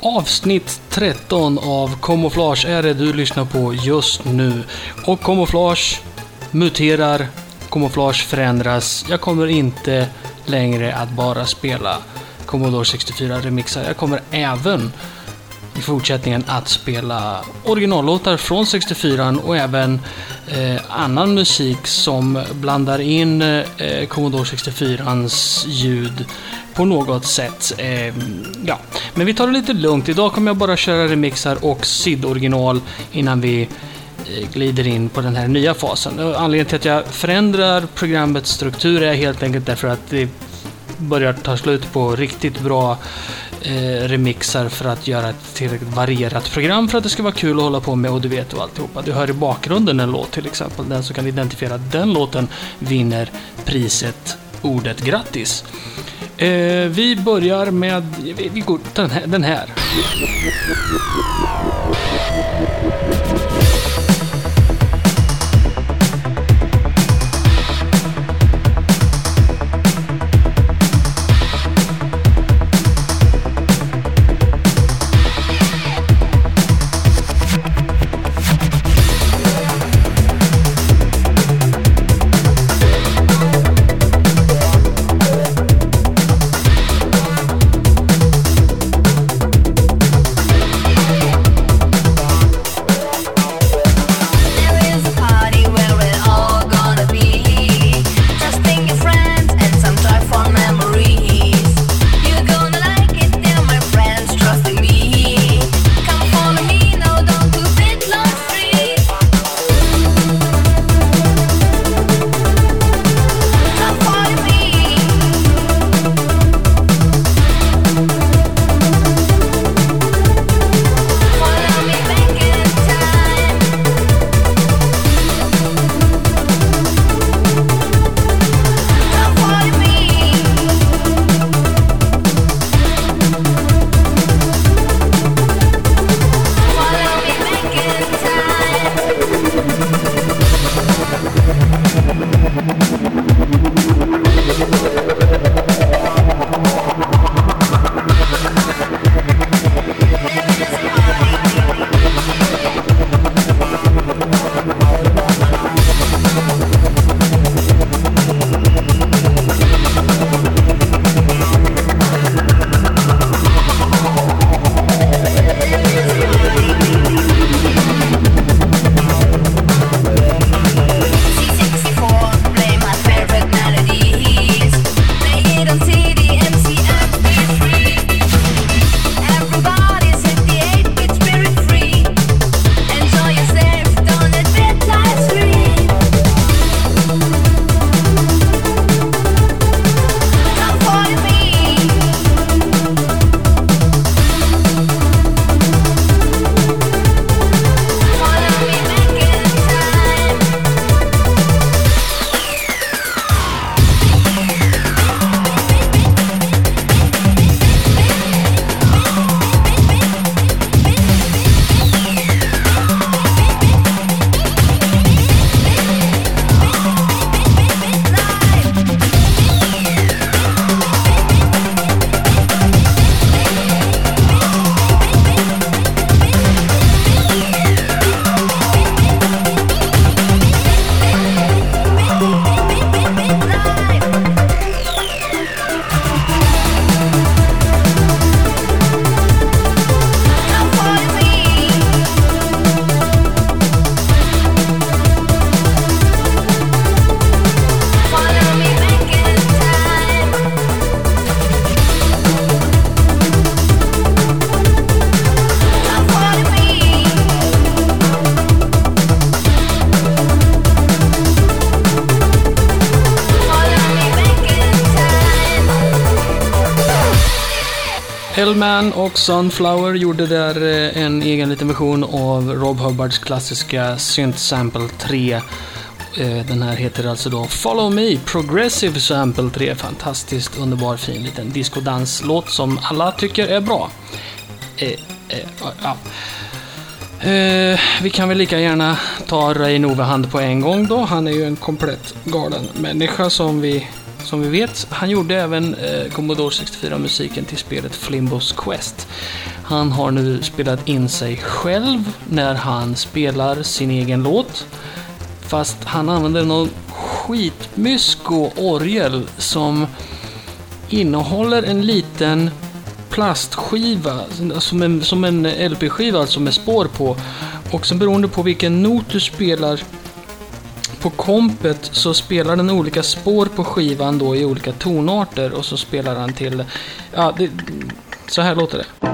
Avsnitt 13 av Camouflage är det du lyssnar på just nu. Och Camouflage muterar, Camouflage förändras. Jag kommer inte längre att bara spela Commodore 64 remixar. Jag kommer även i fortsättningen att spela originallåtar från 64 och även eh, annan musik som blandar in eh, Commodore 64ans ljud på något sätt. Eh, ja. Men vi tar det lite lugnt. Idag kommer jag bara köra remixar och SID-original innan vi eh, glider in på den här nya fasen. Anledningen till att jag förändrar programmets struktur är helt enkelt därför att det börjar ta slut på riktigt bra eh, remixar för att göra ett tillräckligt varierat program för att det ska vara kul att hålla på med och du vet och alltihopa. Du hör i bakgrunden en låt till exempel. Den som kan identifiera den låten vinner priset ordet grattis. Eh, vi börjar med, vi, vi går den här. Den här. Hellman och Sunflower gjorde där eh, en egen liten version av Rob Hubbards klassiska Synth Sample 3. Eh, den här heter alltså då Follow Me Progressive Sample 3. Fantastiskt underbar fin liten discodanslåt som alla tycker är bra. Eh, eh, ja. Eh, vi kan väl lika gärna ta Ray Novehand på en gång då. Han är ju en komplett galen människa som vi som vi vet. Han gjorde även eh, Commodore 64-musiken till spelet Flimbos Quest. Han har nu spelat in sig själv när han spelar sin egen låt. Fast han använder någon skitmysko-orgel som innehåller en liten plastskiva, som en, som en LP-skiva alltså med spår på. Och sen beroende på vilken not du spelar på kompet så spelar den olika spår på skivan då i olika tonarter och så spelar han till... Ja, det, så här låter det.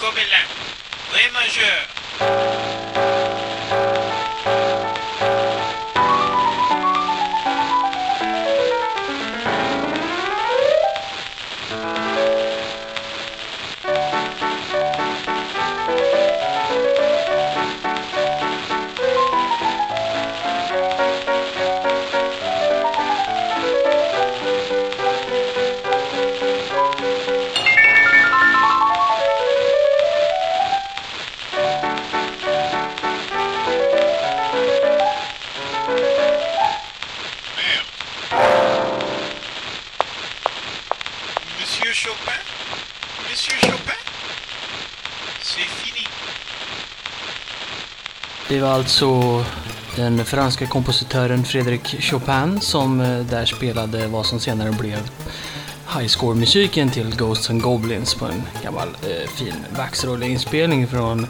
Gobelin. Ré majeur. Monsieur Chopin, Monsieur Chopin, c'est fini. Det var alltså den franska kompositören Frédéric Chopin som eh, där spelade vad som senare blev highscore-musiken till Ghosts and Goblins på en gammal eh, fin vaxrulleinspelning från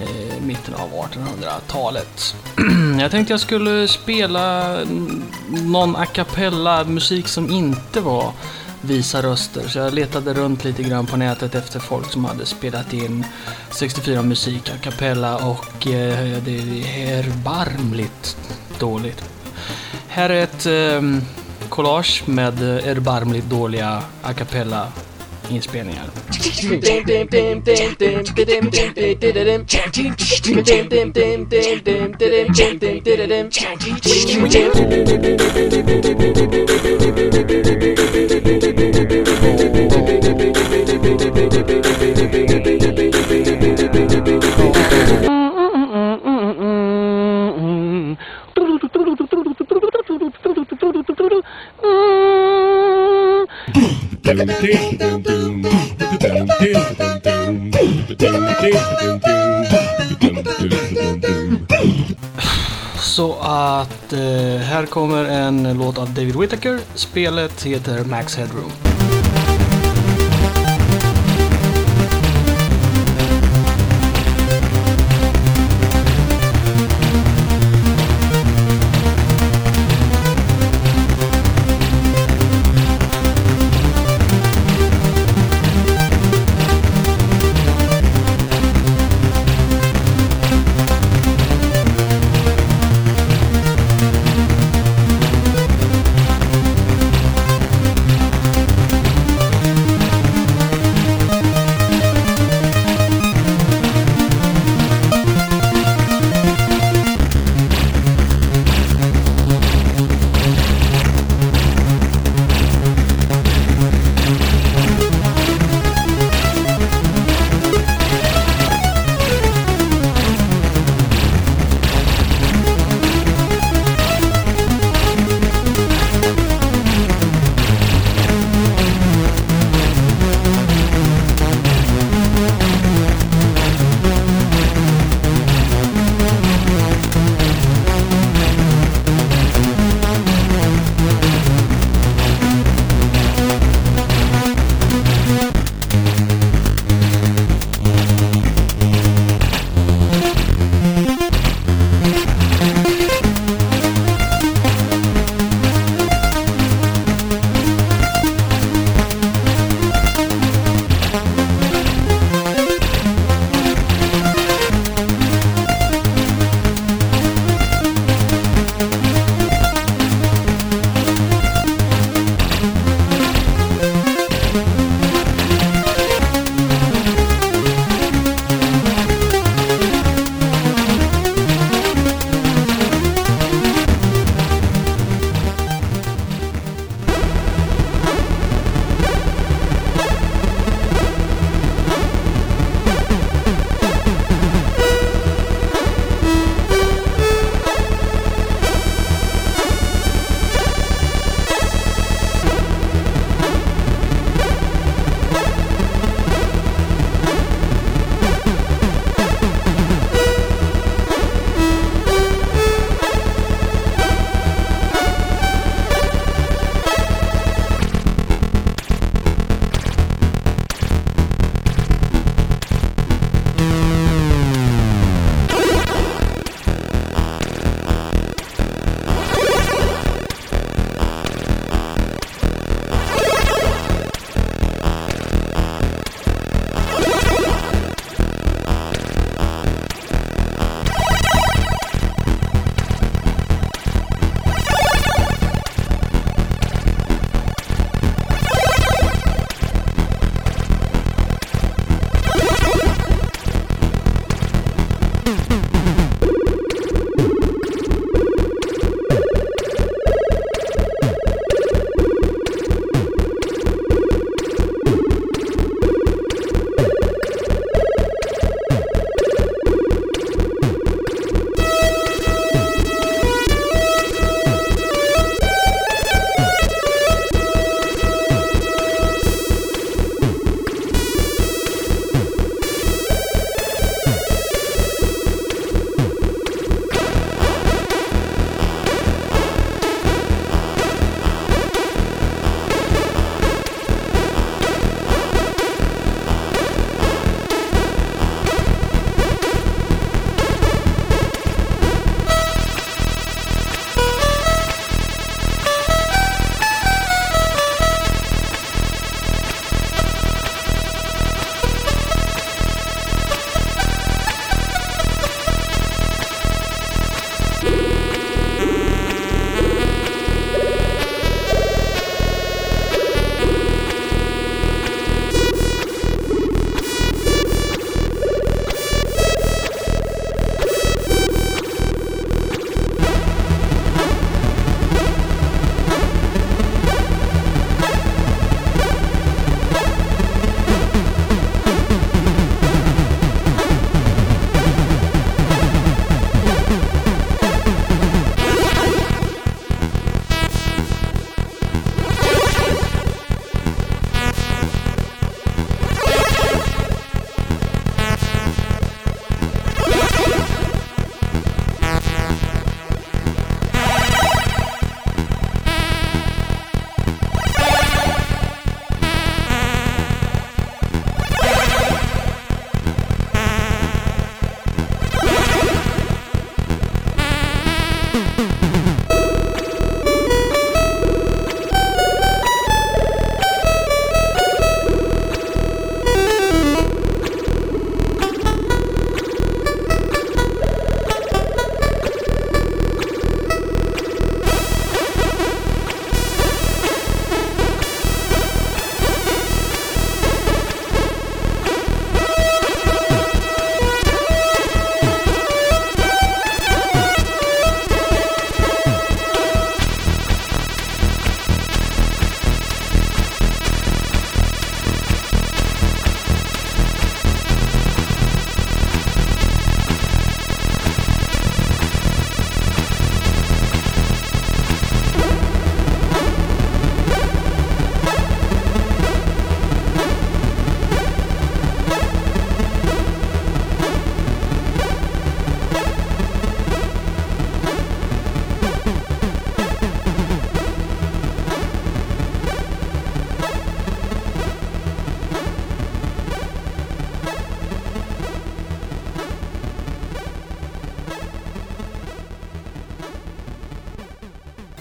eh, mitten av 1800-talet. jag tänkte jag skulle spela någon a cappella musik som inte var visa röster. Så jag letade runt lite grann på nätet efter folk som hade spelat in 64 musik a cappella och eh, det är erbarmligt dåligt. Här är ett eh, collage med erbarmligt dåliga a cappella inspelningar. här kommer en låt av David Whittaker. Spelet heter Max Headroom.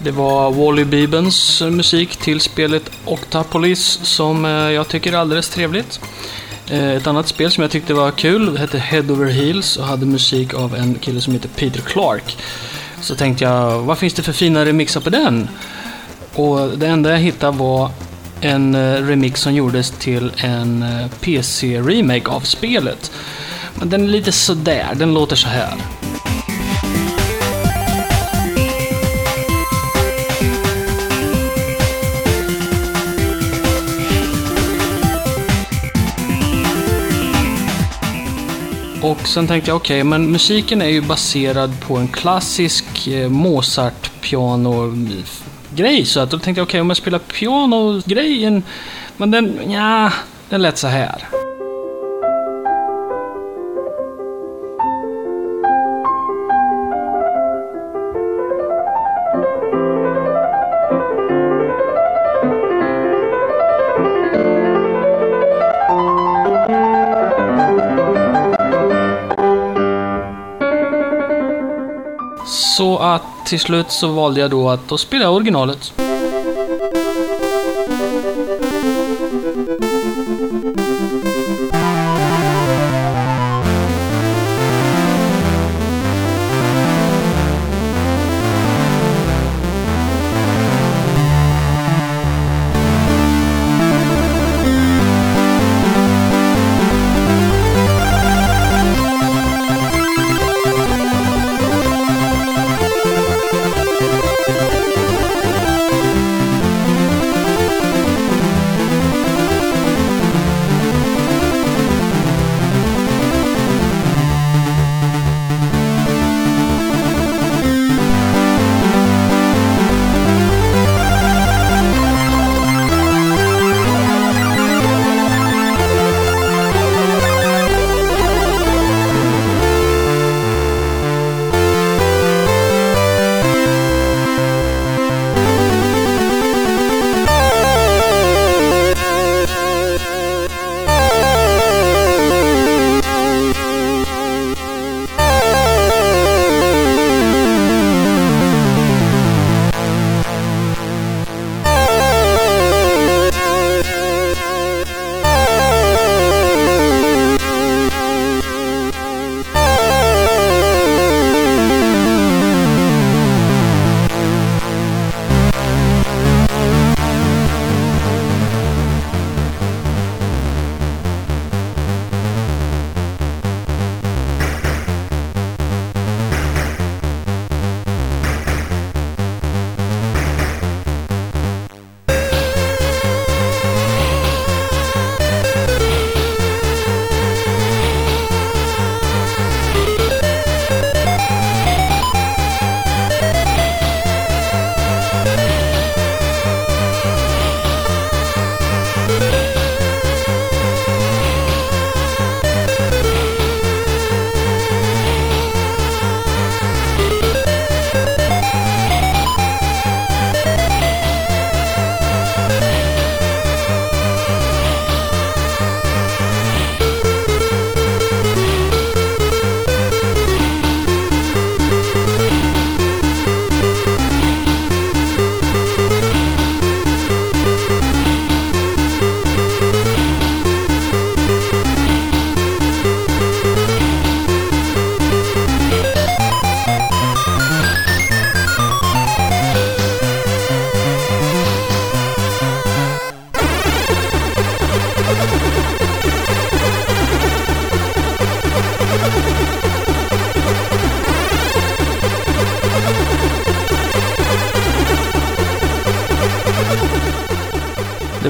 Det var Wally Bibens musik till spelet Octapolis som eh, jag tycker är alldeles trevligt. Eh, ett annat spel som jag tyckte var kul hette Head Over Heels och hade musik av en kille som heter Peter Clark. Så tänkte jag, vad finns det för fina remixar på den? Och det enda jag hittade var en eh, remix som gjordes till en PC-remake av spelet. Men den är lite sådär, den låter så här. Och sen tänkte jag, okej, men musiken är ju baserad på en klassisk eh, Mozart-piano-grej. Eh, så att då tänkte jag, okej, om jag spelar piano-grejen, men den, ja, den lät så här. Till slut så valde jag då att då spela originalet.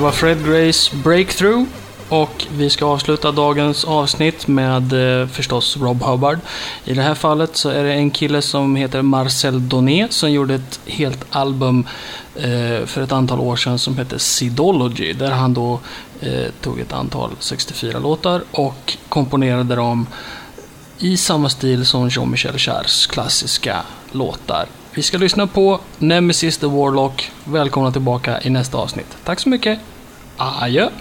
Var Fred Grays Breakthrough och vi ska avsluta dagens avsnitt med eh, förstås Rob Hubbard. I det här fallet så är det en kille som heter Marcel Donet som gjorde ett helt album eh, för ett antal år sedan som heter Sidology där han då eh, tog ett antal 64 låtar och komponerade dem i samma stil som Jean-Michel Jarres klassiska låtar. Vi ska lyssna på Nemesis the Warlock. Välkomna tillbaka i nästa avsnitt. Tack så mycket. Ah, Aja